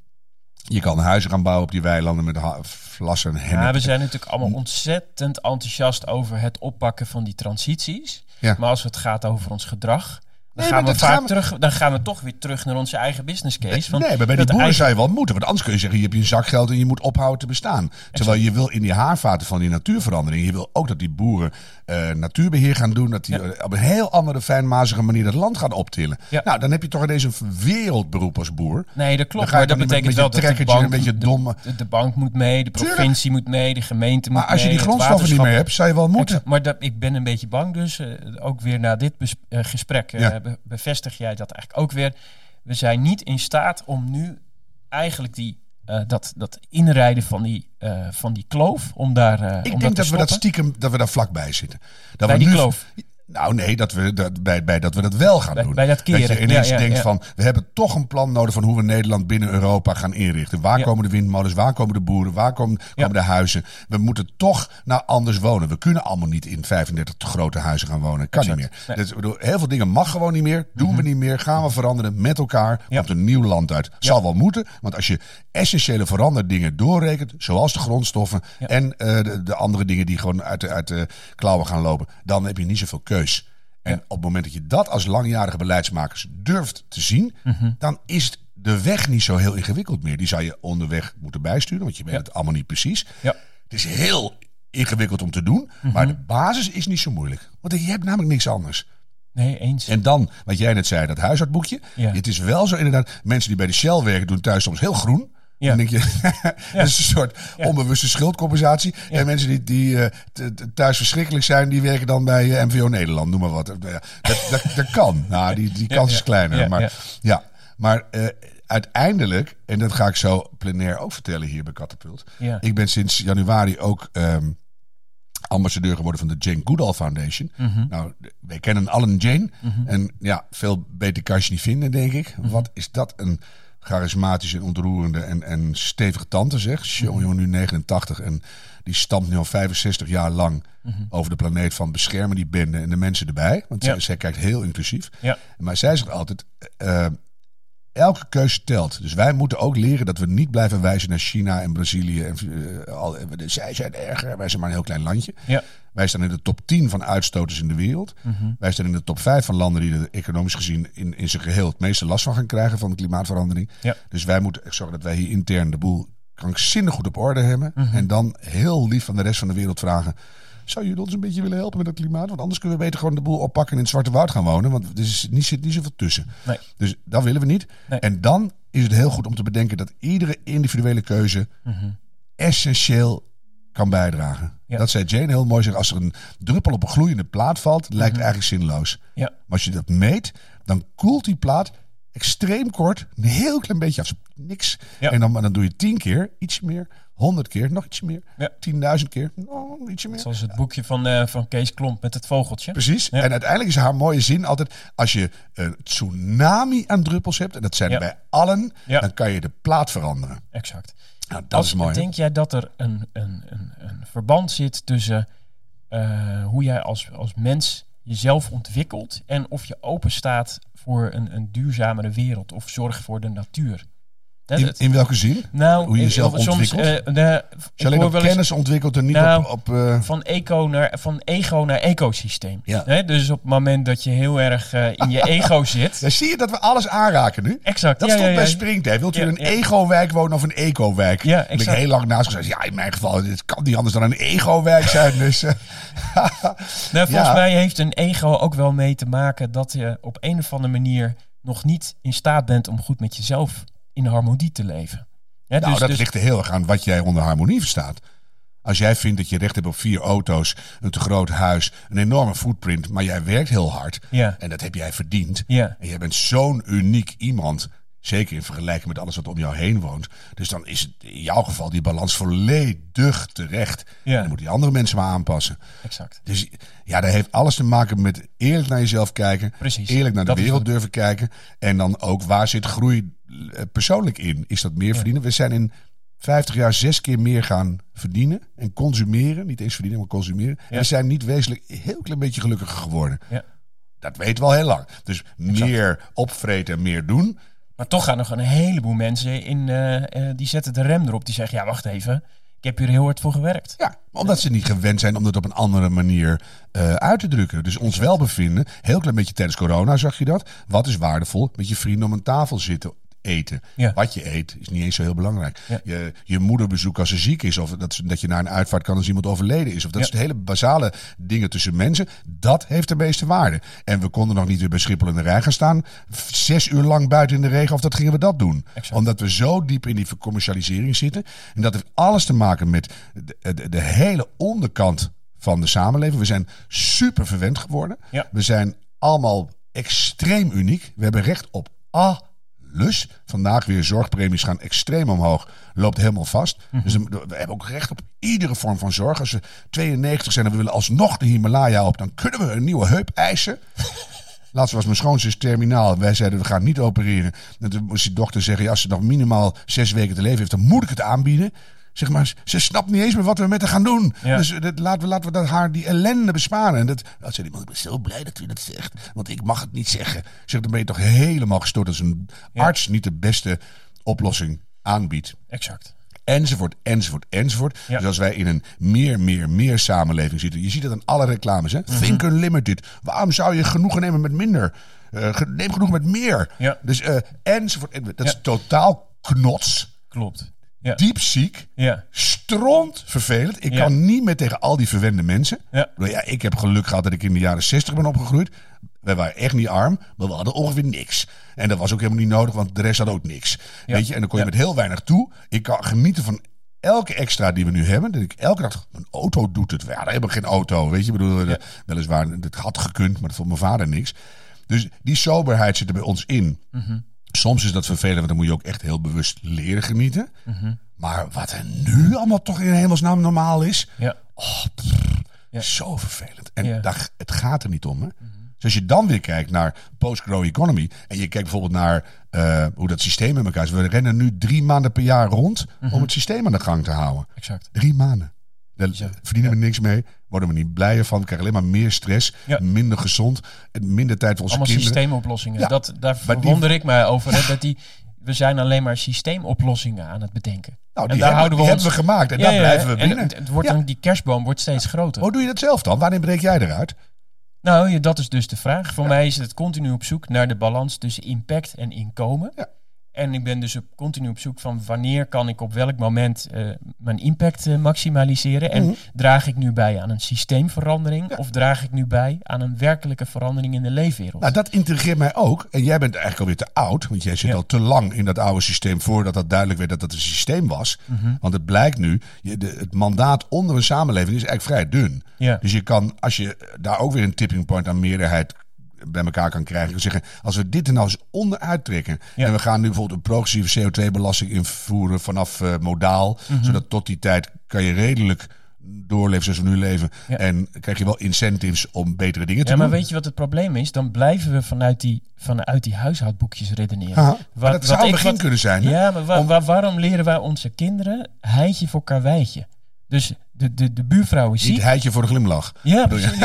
C: Je kan huizen gaan bouwen op die weilanden met vlassen en hennep.
A: Ja, we zijn natuurlijk allemaal ontzettend enthousiast over het oppakken van die transities.
C: Ja.
A: Maar als het gaat over ons gedrag, dan,
C: Nee,
A: gaan,
C: maar
A: we
C: dat
A: vaak
C: gaan we-
A: Terug, dan gaan we toch weer terug naar onze eigen business case. Want
C: nee, maar bij die boeren
A: eigen-
C: zou je wel moeten. Want anders kun je zeggen, je hebt je zakgeld en je moet ophouden te bestaan. Terwijl je wil in die haarvaten van die natuurverandering. Je wil ook dat die boeren eh, natuurbeheer gaan doen. Dat die
A: Ja.
C: op een heel andere fijnmazige manier dat land gaan optillen.
A: Ja.
C: Nou, dan heb je toch ineens een wereldberoep als boer.
A: Nee, dat klopt. Maar dat
C: met-
A: betekent
C: met
A: wel
C: je
A: dat de bank,
C: een beetje
A: de-
C: dom-
A: De, de bank moet mee, de
C: Tuurlijk.
A: provincie moet mee, de gemeente moet
C: Maar als je
A: mee.
C: die
A: het
C: grondstoffen niet meer hebt, zou je wel moeten.
A: Exact. Maar dat, ik ben een beetje bang dus. eh, ook weer na dit eh, gesprek
C: Ja.
A: bevestig jij dat eigenlijk ook weer. We zijn niet in staat om nu eigenlijk die, eh, dat, dat inrijden van die, eh, van die kloof, om daar eh,
C: Ik
A: om
C: denk
A: te
C: dat we dat stiekem, dat we daar vlakbij zitten. Dat
A: Bij
C: we
A: die
C: nu,
A: kloof.
C: Nou nee, dat we, dat, bij, bij dat we dat wel gaan
A: Bij-
C: doen.
A: bij dat keren.
C: je ineens
A: Ja, ja,
C: denkt
A: ja.
C: van, we hebben toch een plan nodig van hoe we Nederland binnen Europa gaan inrichten. Waar komen de windmolens, waar komen de boeren, waar komen, komen de huizen. We moeten toch naar anders wonen. We kunnen allemaal niet in 35 te grote huizen gaan wonen. Kan
A: Exact.
C: niet meer.
A: Nee. Mhm.
C: Dus, ik bedoel, heel veel dingen mag gewoon niet meer. Doen we niet meer. Gaan we veranderen met elkaar. Komt een nieuw land uit. Zal wel moeten. Want als je essentiële veranderdingen doorrekent, zoals de grondstoffen en eh, de, de andere dingen die gewoon uit de, uit de klauwen gaan lopen, dan heb je niet zoveel En op het moment dat je dat als langjarige beleidsmakers durft te zien,
A: Mhm.
C: dan is de weg niet zo heel ingewikkeld meer. Die zou je onderweg moeten bijsturen, want je weet
A: Ja.
C: het allemaal niet precies.
A: Ja.
C: Het is heel ingewikkeld om te doen,
A: Mhm.
C: maar de basis is niet zo moeilijk. Want je hebt namelijk niks anders.
A: Nee, eens.
C: En dan, wat jij net zei, dat huishoudboekje.
A: Ja.
C: Het is wel zo inderdaad, mensen die bij de Shell werken doen thuis soms heel groen.
A: Ja.
C: Dan denk je, *laughs* dat is een soort onbewuste schuldcompensatie. En mensen die, die eh, thuis verschrikkelijk zijn, die werken dan bij eh, MVO Nederland, noem maar wat. Nou Dat, dat, dat kan. Nou, die, die kans is kleiner. Maar
A: ja.
C: maar eh, uiteindelijk, en dat ga ik zo plenair ook vertellen hier bij Catapult. Ik ben sinds januari ook ehm, ambassadeur geworden van de Jane Goodall Foundation.
A: Mhm.
C: Nou, wij kennen allen Jane. En ja, veel beter kan je niet vinden, denk ik.
A: Mhm.
C: Wat is dat een charismatische, en ontroerende en, en stevige tante, zeg.
A: Mhm.
C: Jongen, jongen, nu 89 en die stamt nu al 65 jaar lang
A: Mhm.
C: over de planeet van beschermen die bende en de mensen erbij. Want
A: Ja.
C: zij, zij kijkt heel inclusief.
A: Ja.
C: Maar zij zegt altijd, eh, elke keuze telt. Dus wij moeten ook leren dat we niet blijven wijzen naar China en Brazilië. En, eh, al, zij zijn erger, wij zijn maar een heel klein landje.
A: Ja.
C: Wij staan in de top 10 van uitstoters in de wereld.
A: Mhm.
C: Wij staan in de top 5 van landen die er economisch gezien in, in zijn geheel het meeste last van gaan krijgen van de klimaatverandering.
A: Ja.
C: Dus wij moeten zorgen dat wij hier intern de boel krankzinnig goed op orde hebben.
A: Mhm.
C: En dan heel lief van de rest van de wereld vragen. Zou jullie ons een beetje willen helpen met het klimaat? Want anders kunnen we beter gewoon de boel oppakken en in het Zwarte Woud gaan wonen. Want er is niet, zit niet zoveel tussen.
A: Nee.
C: Dus dat willen we niet.
A: Nee.
C: En dan is het heel goed om te bedenken dat iedere individuele keuze essentieel kan bijdragen.
A: Ja.
C: Dat zei Jane heel mooi. Zeg, als er een druppel op een gloeiende plaat valt, lijkt
A: Mhm.
C: het eigenlijk zinloos.
A: Ja.
C: Maar als je dat meet, dan koelt die plaat extreem kort, een heel klein beetje af. Niks.
A: Ja.
C: En dan, dan doe je tien keer, iets meer. Honderd keer, nog iets meer.
A: Ja.
C: Tienduizend keer, nog ietsje meer.
A: Zoals het boekje van, eh, van Kees Klomp met het vogeltje.
C: Precies. En uiteindelijk is haar mooie zin altijd: als je een tsunami aan druppels hebt, en dat zijn bij allen,
A: Ja.
C: dan kan je de plaat veranderen.
A: Exact.
C: Nou, dat
A: Als,
C: is mooi.
A: Denk jij dat er een, een, een, een verband zit tussen eh, hoe jij als, als mens jezelf ontwikkelt en of je open staat voor een, een duurzamere wereld of zorg voor de natuur?
C: In, welke zin?
A: nou,
C: hoe je jezelf
A: eh, soms,
C: ontwikkelt?
A: eh, de,
C: je alleen
A: hoor
C: op
A: wel eens-
C: kennis ontwikkelt en niet
A: Nou,
C: op... op eh,
A: van, eco naar, van ego naar ecosysteem.
C: Ja.
A: Dus op het moment dat je heel erg eh, in je *laughs* ego zit.
C: dan zie je dat we alles aanraken nu.
A: Exact.
C: Dat
A: ja,
C: stond
A: ja,
C: bij
A: ja.
C: Springtij. Wilt u in een ego-wijk wonen of een eco-wijk?
A: Ja,
C: Daar ben ik
A: exact.
C: heel lang naast gezegd. Ja, in mijn geval, het kan niet anders dan een ego-wijk zijn. Dus, *laughs*
A: Nou, volgens mij heeft een ego ook wel mee te maken dat je op een of andere manier nog niet in staat bent om goed met jezelf in harmonie te leven.
C: Nou,
A: dus,
C: dat
A: dus-
C: ligt er heel erg aan wat jij onder harmonie verstaat. Als jij vindt dat je recht hebt op vier auto's, een te groot huis, een enorme footprint, maar jij werkt heel hard
A: Ja.
C: en dat heb jij verdiend.
A: Ja.
C: En jij bent zo'n uniek iemand, zeker in vergelijking met alles wat om jou heen woont. Dus dan is het in jouw geval die balans volledig terecht.
A: Ja.
C: En dan moeten die andere mensen maar aanpassen.
A: exact.
C: Dus ja, dat heeft alles te maken met eerlijk naar jezelf kijken.
A: Precies.
C: Eerlijk naar de
A: Dat
C: wereld durven kijken. En dan ook waar zit groei persoonlijk in? Is dat meer verdienen? We zijn in 50 jaar zes keer meer gaan verdienen en consumeren. Niet eens verdienen, maar consumeren. En we zijn niet wezenlijk een heel klein beetje gelukkiger geworden.
A: Ja.
C: Dat weten we al heel lang. Dus meer opvreten en meer doen.
A: Maar toch gaan er gewoon een heleboel mensen in, eh, eh, die zetten de rem erop. Die zeggen, ja, wacht even. Ik heb hier heel hard voor gewerkt.
C: Ja, omdat ze niet gewend zijn om dat op een andere manier eh, uit te drukken. Dus ons welbevinden, heel klein beetje tijdens corona zag je dat. Wat is waardevol? Met je vrienden om een tafel zitten eten.
A: Ja.
C: Wat je eet is niet eens zo heel belangrijk.
A: Ja.
C: Je, je moeder bezoeken als ze ziek is. Of dat, dat je naar een uitvaart kan als iemand overleden is. Of dat
A: Ja.
C: is de hele basale dingen tussen mensen. Dat heeft de meeste waarde. En we konden nog niet weer bij Schiphol in de rij gaan staan. Zes uur lang buiten in de regen. Of dat gingen we dat doen.
A: Exact.
C: Omdat we zo diep in die vercommercialisering zitten. En dat heeft alles te maken met de, de, de hele onderkant van de samenleving. We zijn super verwend geworden. We zijn allemaal extreem uniek. We hebben recht op alles. Vandaag weer zorgpremies gaan extreem omhoog. Loopt helemaal vast.
A: Mhm.
C: Dus we hebben ook recht op iedere vorm van zorg. Als we 92 zijn en we willen alsnog de Himalaya op, dan kunnen we een nieuwe heup eisen. *laughs* Laatst was mijn schoonzus terminaal. Wij zeiden we gaan niet opereren. En toen moest die dokter zeggen: ja, als ze nog minimaal zes weken te leven heeft, dan moet ik het aanbieden. Zeg maar, ze snapt niet eens meer wat we met haar gaan doen.
A: Ja.
C: Dus dat, laten, we, laten we dat haar die ellende besparen. En dat, dat zei die man, ik ben zo blij dat u dat zegt. Want ik mag het niet zeggen. Zeg, dan ben je toch helemaal gestoord als een
A: Ja.
C: arts niet de beste oplossing aanbiedt.
A: Exact.
C: Enzovoort, enzovoort, enzovoort.
A: Ja.
C: Dus als wij in een meer, meer, meer samenleving zitten. Je ziet het aan alle reclames. Hè?
A: Mhm.
C: Think unlimited. Waarom zou je genoegen nemen met minder? Eh, neem genoeg met meer.
A: Ja.
C: Dus eh, enzovoort. Dat is totaal knots.
A: Klopt. Ja.
C: Diepziek.
A: Ja.
C: Stront vervelend. Ik
A: Ja.
C: kan niet meer tegen al die verwende mensen.
A: Ja.
C: Ja, ik heb geluk gehad dat ik in de jaren 60 ben opgegroeid. Wij waren echt niet arm, maar we hadden ongeveer niks. En dat was ook helemaal niet nodig, want de rest had ook niks.
A: Ja.
C: Weet je, en dan kon je
A: Ja.
C: met heel weinig toe. Ik kan genieten van elke extra die we nu hebben. Dat ik elke dag, een auto doet het. We hadden helemaal geen auto, weet je. Ik bedoel, eh, weliswaar, het had gekund, maar dat vond mijn vader niks. Dus die soberheid zit er bij ons in.
A: Mhm.
C: Soms is dat vervelend, want dan moet je ook echt heel bewust leren genieten.
A: Mhm.
C: Maar wat er nu allemaal toch in hemelsnaam normaal is,
A: Ja.
C: Oh, pff,
A: Ja.
C: Zo vervelend. En
A: Ja.
C: daar, het gaat er niet om. Hè? Dus als je dan weer kijkt naar post-grow economy. En je kijkt bijvoorbeeld naar eh, hoe dat systeem in elkaar is. We rennen nu drie maanden per jaar rond om het systeem aan de gang te houden.
A: Exact.
C: Drie maanden. Daar verdienen we niks mee. Worden we niet blijer van. We krijgen alleen maar meer stress.
A: Ja.
C: Minder gezond. en Minder tijd voor onze
A: Allemaal
C: kinderen.
A: systeemoplossingen.
C: Ja,
A: Dat, daar
C: die-
A: verwonder ik mij over. Hè, dat die, we zijn alleen maar systeemoplossingen aan het bedenken.
C: Nou,
A: en
C: die,
A: daar
C: hebben,
A: houden we
C: die
A: ons...
C: hebben we gemaakt. En daar blijven we
A: en
C: binnen.
A: het, het wordt dan, die kerstboom wordt steeds groter.
C: Hoe doe je dat zelf dan? Wanneer breek jij eruit?
A: Nou, dat is dus de vraag. Voor mij is het continu op zoek naar de balans tussen impact en inkomen.
C: Ja.
A: En ik ben dus op, continu op zoek van wanneer kan ik op welk moment eh, mijn impact eh, maximaliseren. En
C: Mhm.
A: draag ik nu bij aan een systeemverandering
C: Ja.
A: of draag ik nu bij aan een werkelijke verandering in de leefwereld?
C: Nou, dat intrigeert mij ook. En jij bent eigenlijk alweer te oud. Want jij zit
A: Ja.
C: al te lang in dat oude systeem voordat dat duidelijk werd dat dat een systeem was.
A: Mhm.
C: Want het blijkt nu, je, de, het mandaat onder een samenleving is eigenlijk vrij dun.
A: Ja.
C: Dus je kan, als je daar ook weer een tipping point aan meerderheid bij elkaar kan krijgen. kan zeggen, als we dit er nou eens onderuit trekken.
A: Ja.
C: En we gaan nu bijvoorbeeld een progressieve CO2-belasting invoeren vanaf eh, modaal.
A: Mhm.
C: Zodat tot die tijd kan je redelijk doorleven zoals we nu leven.
A: Ja.
C: En krijg je wel incentives om betere dingen te
A: Ja, maar
C: doen.
A: weet je wat het probleem is? Dan blijven we vanuit die, vanuit die huishoudboekjes redeneren.
C: Aha.
A: Wat-
C: dat
A: wat
C: zou een begin
A: wat-
C: kunnen zijn. hè?
A: Ja, maar wa-
C: Om-
A: wa- waarom leren wij onze kinderen heitje voor karweitje? Dus de, de, de buurvrouw is
C: Niet
A: ziek.
C: heitje voor de glimlach.
A: Ja, precies.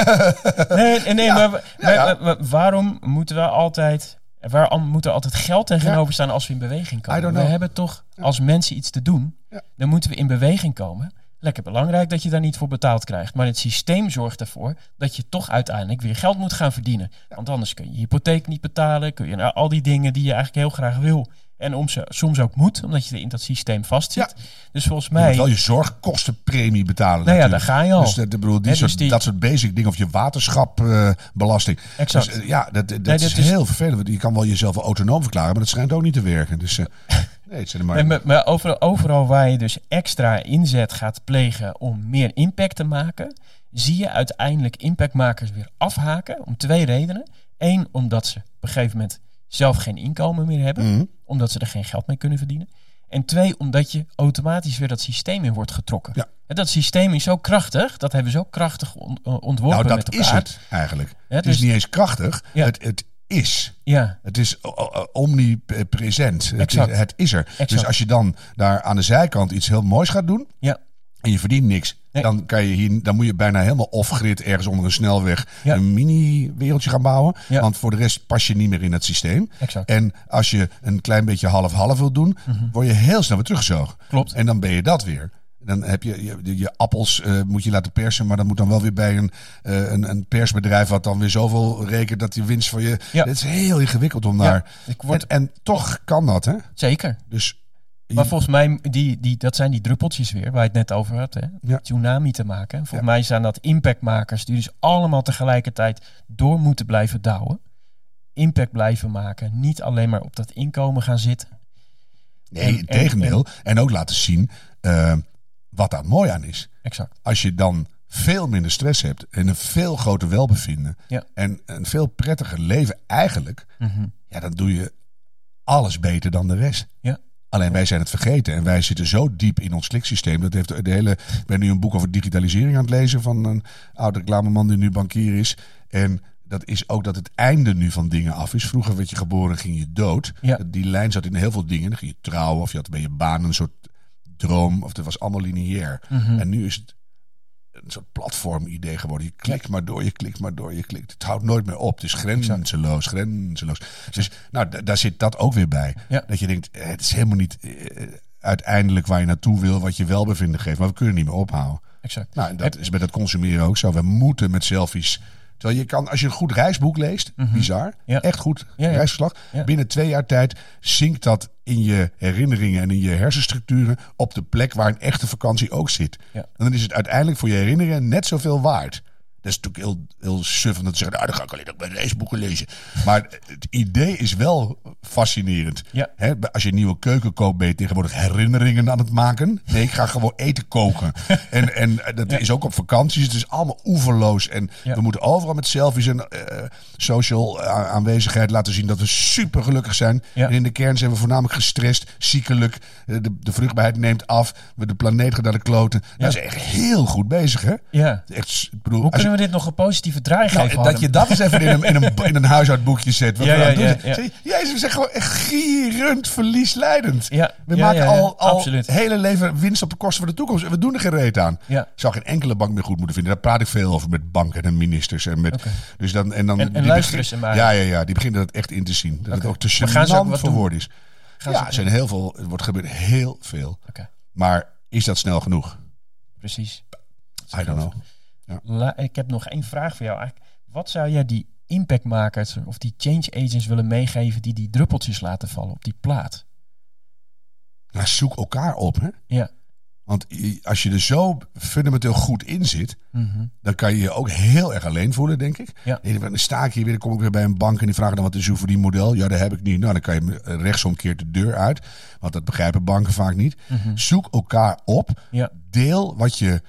A: Nee, nee, nee maar, *laughs* maar-
C: ja.
A: maar- maar waarom moeten we altijd... Waar moet er altijd geld tegenover staan als we in beweging komen? We hebben toch als mensen iets te doen, dan moeten we in beweging komen. Lekker belangrijk dat je daar niet voor betaald krijgt. Maar het systeem zorgt ervoor dat je toch uiteindelijk weer geld moet gaan verdienen. Want anders kun je je hypotheek niet betalen. Kun je naar al die dingen die je eigenlijk heel graag wil. En om ze, soms ook moet, omdat je in dat systeem vastzit. Dus volgens
C: Je moet
A: mij...
C: wel je zorgkostenpremie betalen.
A: Nou ja,
C: natuurlijk.
A: daar ga je al.
C: Dus bedoel, die
A: Hè, dus
C: soort,
A: die-
C: dat soort basic dingen. Of je waterschapbelasting.
A: Exact.
C: Dus, eh, ja, dat, dat
A: Nee,
C: is heel vervelend. Je kan wel jezelf autonoom verklaren, maar dat schijnt ook niet te werken. Dus eh, *laughs* nee, het zijn maar...
A: Nee, maar, maar overal, overal waar je dus extra inzet gaat plegen om meer impact te maken, zie je uiteindelijk impactmakers weer afhaken om twee redenen. Eén, omdat ze op een gegeven moment zelf geen inkomen meer hebben,
C: Mhm.
A: Omdat ze er geen geld mee kunnen verdienen. En twee, omdat je automatisch weer dat systeem in wordt getrokken.
C: Ja.
A: En dat systeem is zo krachtig, dat hebben we zo krachtig on- eh, ontworpen
C: nou, dat is het eigenlijk.
A: Ja,
C: het is
A: dus-
C: niet eens krachtig.
A: Ja.
C: Het, het is.
A: Ja,
C: Het is omnipresent. Het is, het is er.
A: Exact.
C: Dus als je dan daar aan de zijkant iets heel moois gaat doen...
A: ja,
C: en je verdient niks...
A: Nee.
C: Dan, kan je hier, dan moet je bijna helemaal off-grid ergens onder een snelweg
A: Ja.
C: een mini-wereldje gaan bouwen.
A: Ja.
C: Want voor de rest pas je niet meer in het systeem.
A: exact.
C: En als je een klein beetje half-half wil doen, word je heel snel weer teruggezogen.
A: Mhm. Klopt.
C: En dan ben je dat weer. Dan heb je je, je appels eh, moet je laten persen, maar dat moet dan wel weer bij een, eh, een, een persbedrijf wat dan weer zoveel rekent dat die winst voor je.
A: Ja.
C: Het is heel ingewikkeld om
A: Ja,
C: daar.
A: ik word,
C: En, en toch kan dat, hè?
A: zeker.
C: Dus
A: Maar volgens mij, die, die, dat zijn die druppeltjes weer, waar je het net over had. Hè?
C: Ja.
A: Tsunami te maken. Volgens
C: Ja.
A: mij zijn dat impactmakers die dus allemaal tegelijkertijd door moeten blijven douwen. Impact blijven maken. Niet alleen maar op dat inkomen gaan zitten.
C: nee,
A: en-
C: in tegendeel. En, ook laten zien eh, wat daar mooi aan is.
A: Exact.
C: Als je dan veel minder stress hebt en een veel groter welbevinden
A: Ja.
C: en een veel prettiger leven eigenlijk,
A: Mhm.
C: ja, dan doe je alles beter dan de rest.
A: Ja.
C: Alleen wij zijn het vergeten en wij zitten zo diep in ons kliksysteem. Dat heeft de hele. Ik ben nu een boek over digitalisering aan het lezen van een oude reclameman die nu bankier is. En dat is ook dat het einde nu van dingen af is. Vroeger werd je geboren, ging je dood.
A: Ja.
C: Die lijn zat in heel veel dingen. Dan ging je trouwen of je had bij je baan een soort droom. Of het was allemaal lineair.
A: Mhm.
C: En nu is het een soort platform-idee geworden. Je klikt maar door, je klikt maar door, je klikt. Het houdt nooit meer op. Het is grenzeloos, grenzeloos. Dus nou, da- daar zit dat ook weer bij.
A: Ja.
C: Dat je denkt, eh, het is helemaal niet eh, uiteindelijk waar je naartoe wil, wat je welbevinden geeft. Maar we kunnen niet meer ophouden.
A: Exact.
C: Nou, en dat is met het consumeren ook zo. We moeten met selfies. Terwijl je kan, als je een goed reisboek leest, bizar,
A: Mhm. Ja.
C: echt goed
A: Ja, ja.
C: reisverslag, binnen twee jaar tijd zinkt dat in je herinneringen en in je hersenstructuren op de plek waar een echte vakantie ook zit. En dan is het uiteindelijk voor je herinneringen net zoveel waard. Dat is natuurlijk heel, heel suf om dat te zeggen. Nou, dan ga ik alleen nog mijn reisboeken lezen. Maar het idee is wel fascinerend.
A: Ja.
C: Hè, als je een nieuwe keuken koopt, ben je tegenwoordig herinneringen aan het maken. Nee, ik ga gewoon eten koken. *laughs* en, en dat is ook op vakanties. Het is allemaal oeverloos. En
A: Ja.
C: we moeten overal met selfies en eh, social a- aanwezigheid laten zien dat we super gelukkig zijn. En in de kern zijn we voornamelijk gestrest, ziekelijk. Eh, De, de vruchtbaarheid neemt af. We de planeet gaat naar de kloten. Dat is echt heel goed bezig, hè?
A: Ja.
C: Echt, ik bedoel,
A: Hoe
C: als je-
A: kunnen we dit nog een positieve draai
C: Nou,
A: geven?
C: dat je dat eens even in een, in een, *laughs* in een huishoudboekje zet. Wat
A: Ja,
C: we
A: ja,
C: doen. Zie Jezus, we zijn gewoon echt gierend verliesleidend.
A: Ja,
C: We maken al, al
A: absoluut.
C: hele leven winst op de kosten van de toekomst. En we doen er geen reet aan.
A: Ja.
C: Ik zou geen enkele bank meer goed moeten vinden. Daar praat ik veel over met banken en ministers. En, met, dus dan, en, dan,
A: En- en
C: die
A: luisteren ze maar.
C: Ja, ja, ja, die beginnen dat echt in te zien. Dat het ook te gênant
A: wat
C: voor woorden is.
A: Gaan
C: ja, er zijn heel veel, er wordt gebeurd heel veel. Maar is dat snel genoeg?
A: precies.
C: I don't know.
A: La- ik heb nog één vraag voor jou. Eigenlijk, wat zou jij die impactmakers of die change agents willen meegeven die die druppeltjes laten vallen op die plaat?
C: Nou, zoek elkaar op, hè?
A: Ja.
C: Want als je er zo fundamenteel goed in zit,
A: Mhm.
C: dan kan je je ook heel erg alleen voelen, denk ik.
A: Ja.
C: Dan sta ik hier weer, dan kom ik weer bij een bank en die vragen dan wat is uw verdienmodel? Ja, dat heb ik niet. Nou, dan kan je me- rechtsomkeert de deur uit, want dat begrijpen banken vaak niet.
A: Mhm.
C: Zoek elkaar op,
A: Ja.
C: deel wat je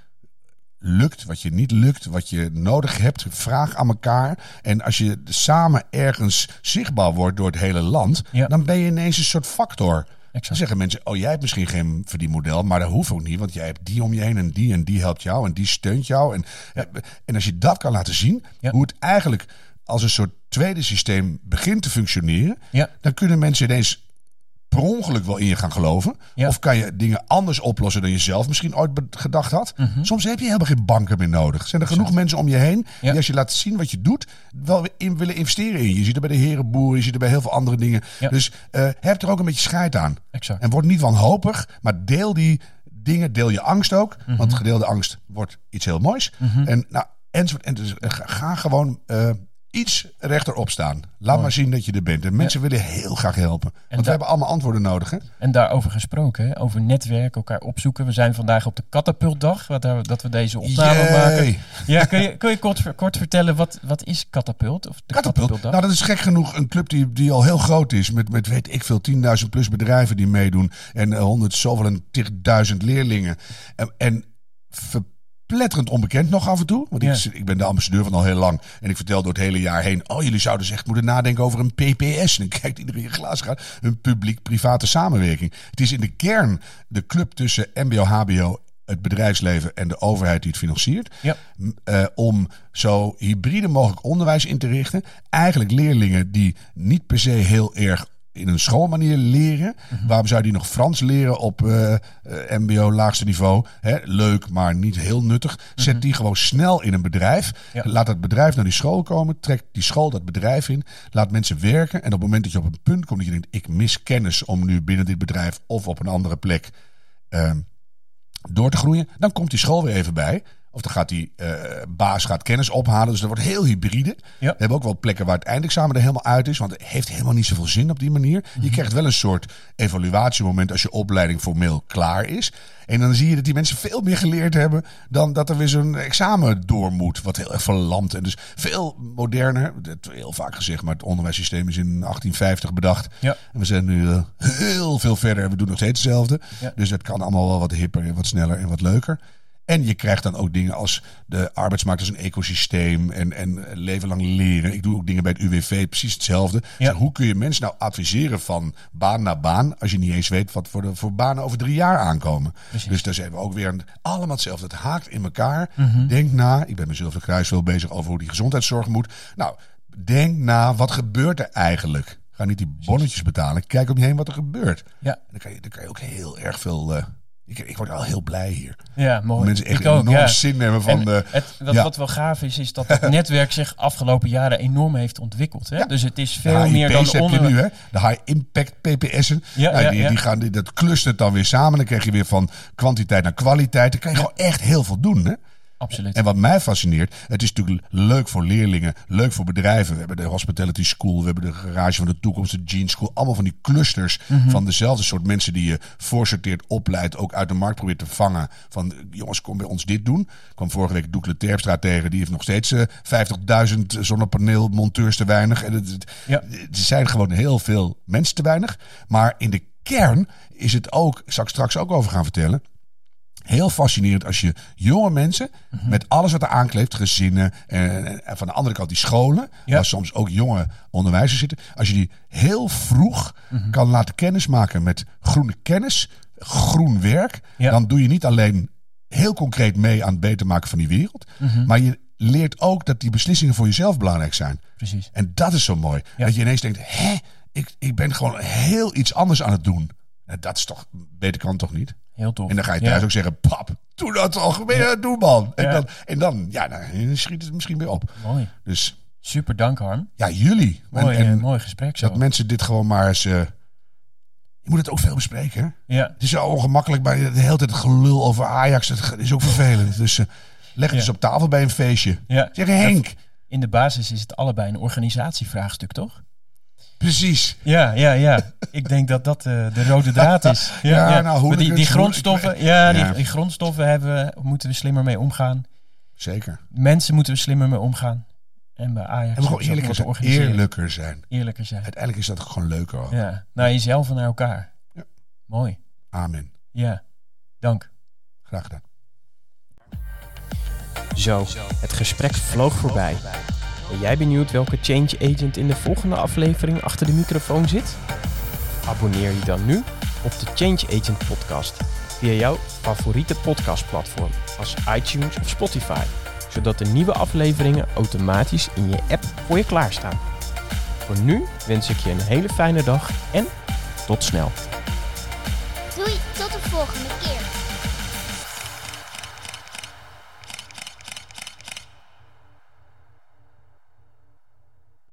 C: lukt, wat je niet lukt, wat je nodig hebt. Vraag aan elkaar. En als je samen ergens zichtbaar wordt door het hele land,
A: Ja.
C: dan ben je ineens een soort factor. Dan
A: Exact.
C: zeggen mensen, oh jij hebt misschien geen verdienmodel, maar dat hoeft ook niet, want jij hebt die om je heen en die en die helpt jou en die steunt jou. En, en als je dat kan laten zien,
A: Ja.
C: hoe het eigenlijk als een soort tweede systeem begint te functioneren,
A: Ja.
C: dan kunnen mensen ineens per ongeluk wel in je gaan geloven.
A: Ja.
C: Of kan je dingen anders oplossen dan je zelf misschien ooit gedacht had.
A: Mhm.
C: Soms heb je helemaal geen banken meer nodig. Zijn er genoeg mensen om je heen
A: Ja.
C: die als je laat zien wat je doet, wel in willen investeren in je. Je ziet het bij de herenboeren, je ziet het bij heel veel andere dingen.
A: Ja.
C: Dus eh, heb er ook een beetje scheid aan.
A: Exact.
C: En word niet wanhopig, maar deel die dingen, deel je angst ook.
A: Mhm.
C: Want gedeelde angst wordt iets heel moois. En nou, enzovoort. En dus eh, ga- ga gewoon eh, iets rechterop staan. Laat maar zien dat je er bent. En mensen willen heel graag helpen. Want we hebben allemaal antwoorden nodig. Hè?
A: En daarover gesproken, hè, over netwerken, elkaar opzoeken. We zijn vandaag op de Catapultdag, wat dat we deze opname maken. Ja, kun je, kun je kort, kort vertellen, wat, wat is Catapult? Of de
C: Catapult.
A: Catapultdag?
C: Nou, dat is gek genoeg een club die, die al heel groot is. Met, met weet ik veel, 10.000 plus bedrijven die meedoen. En eh, 100 zoveel en 10.000 leerlingen. En, en verpletterend onbekend nog af en toe. Want
A: Ja.
C: ik, ik ben de ambassadeur van al heel lang. En ik vertel door het hele jaar heen. Oh, jullie zouden dus echt moeten nadenken over een PPS. En dan *laughs* kijkt iedereen in glaas gaat. Een publiek-private samenwerking. Het is in de kern de club tussen MBO, HBO het bedrijfsleven en de overheid die het financiert.
A: Ja.
C: Eh, om zo hybride mogelijk onderwijs in te richten. Eigenlijk leerlingen die niet per se heel erg in een schoolmanier leren.
A: Mhm.
C: Waarom zou die nog Frans leren op eh, eh, MBO laagste niveau? Hè, leuk, maar niet heel nuttig. Zet die gewoon snel in een bedrijf.
A: Mhm. Ja.
C: Laat dat bedrijf naar die school komen. Trek die school dat bedrijf in. Laat mensen werken. En op het moment dat je op een punt komt dat je denkt: ik mis kennis om nu binnen dit bedrijf of op een andere plek ehm, door te groeien, dan komt die school weer even bij. Of dan gaat die eh, baas gaat kennis ophalen. Dus dat wordt heel hybride.
A: Ja.
C: We hebben ook wel plekken waar het eindexamen er helemaal uit is. Want het heeft helemaal niet zoveel zin op die manier.
A: Mhm.
C: Je krijgt wel een soort evaluatiemoment als je opleiding formeel klaar is. En dan zie je dat die mensen veel meer geleerd hebben dan dat er weer zo'n examen door moet. Wat heel erg verlamt. En dus veel moderner. Dat is heel vaak gezegd, maar het onderwijssysteem is in 1850 bedacht.
A: Ja.
C: En we zijn nu eh, heel veel verder en we doen nog steeds hetzelfde.
A: Ja.
C: Dus het kan allemaal wel wat hipper en wat sneller en wat leuker. En je krijgt dan ook dingen als de arbeidsmarkt als een ecosysteem en, en leven lang leren. Ik doe ook dingen bij het UWV, precies hetzelfde.
A: Ja.
C: Zeg, hoe kun je mensen nou adviseren van baan naar baan als je niet eens weet wat voor, de, voor banen over drie jaar aankomen?
A: Precies.
C: Dus daar zijn we ook weer een- allemaal hetzelfde. Het haakt in elkaar.
A: Mhm.
C: Denk na. Ik ben mezelf de kruis veel bezig over hoe die gezondheidszorg moet. Nou, denk na. Wat gebeurt er eigenlijk? Ga niet die bonnetjes betalen. Kijk om je heen wat er gebeurt.
A: Ja,
C: Dan kan je, dan kan je ook heel erg veel. eh, ik, ik word al heel blij hier.
A: ja mooi.
C: Mensen echt
A: ik ook,
C: enorm
A: ja.
C: zin hebben van
A: En
C: de.
A: het, wat,
C: ja.
A: wat wel gaaf is, is dat *laughs* het netwerk zich afgelopen jaren enorm heeft ontwikkeld. Hè?
C: Ja.
A: Dus het is veel meer dan
C: je
A: onder...
C: nu, hè? De high impact PPS'en.
A: Ja,
C: Nou, die, die gaan, die, dat clustert dan weer samen. Dan krijg je weer van kwantiteit naar kwaliteit. Dan kan je gewoon echt heel veel doen, hè?
A: Absoluut.
C: En wat mij fascineert, het is natuurlijk leuk voor leerlingen, leuk voor bedrijven. We hebben de Hospitality School, we hebben de Garage van de Toekomst, de Gene School. Allemaal van die clusters
A: Mhm.
C: van dezelfde soort mensen die je voorsorteert, opleidt, ook uit de markt probeert te vangen. Van jongens, kom bij ons dit doen. Ik kwam vorige week Doekle Terpstra tegen, die heeft nog steeds eh, 50.000 zonnepaneelmonteurs te weinig. En het, het-
A: Ja.
C: er zijn gewoon heel veel mensen te weinig. Maar in de kern is het ook, zal ik straks ook over gaan vertellen heel fascinerend als je jonge mensen
A: Mhm.
C: met alles wat er aankleeft, gezinnen en, van de andere kant die scholen,
A: Ja.
C: waar soms ook jonge onderwijzers zitten, als je die heel vroeg
A: Mhm.
C: kan laten kennismaken met groene kennis, groen werk,
A: Ja.
C: dan doe je niet alleen heel concreet mee aan het beter maken van die wereld,
A: Mhm.
C: maar je leert ook dat die beslissingen voor jezelf belangrijk zijn.
A: Precies.
C: En dat is zo mooi.
A: Ja.
C: Dat je ineens denkt, hè, ik, ik ben gewoon heel iets anders aan het doen. Dat is toch, beter kan toch niet?
A: Heel tof.
C: En dan ga je
A: Ja.
C: thuis ook zeggen, pap, doe dat het doen man. En
A: Ja.
C: dan, en dan, ja, dan schiet het misschien weer op.
A: Mooi.
C: Dus
A: Super dank, Harm.
C: ja, jullie.
A: Mooi,
C: en
A: eh, mooi gesprek zo.
C: dat mensen dit gewoon maar eens... eh, je moet het ook veel bespreken, hè?
A: Ja,
C: Het is zo ongemakkelijk bij de hele tijd het gelul over Ajax. Het is ook vervelend. Dus eh, leg het eens op tafel bij een feestje.
A: ja.
C: Zeg Henk,
A: In de basis is het allebei een organisatievraagstuk, toch?
C: Precies.
A: Ja, ja, ja. Ik denk dat dat eh, de rode draad is. *laughs*
C: Ja, nou,
A: Maar die, die grondstoffen, ja, *laughs*
C: Ja.
A: Die, die grondstoffen hebben, we- moeten we slimmer mee omgaan.
C: Zeker.
A: Mensen moeten we slimmer mee omgaan. En bij Ajax
C: En we gewoon eerlijker zijn.
A: organiseren.
C: Eerlijker zijn.
A: Eerlijker zijn.
C: Uiteindelijk is dat gewoon leuker. Ook.
A: Ja, naar jezelf en naar elkaar.
C: Ja.
A: Mooi.
C: Amen.
A: Ja, dank.
C: Graag gedaan.
A: Zo, het gesprek vloog voorbij. Ben jij benieuwd welke change agent in de volgende aflevering achter de microfoon zit? Abonneer je dan nu op de Change Agent podcast via jouw favoriete podcastplatform als iTunes of Spotify, zodat de nieuwe afleveringen automatisch in je app voor je klaarstaan. Voor nu wens ik je een hele fijne dag en tot snel.
B: Doei, tot de volgende keer.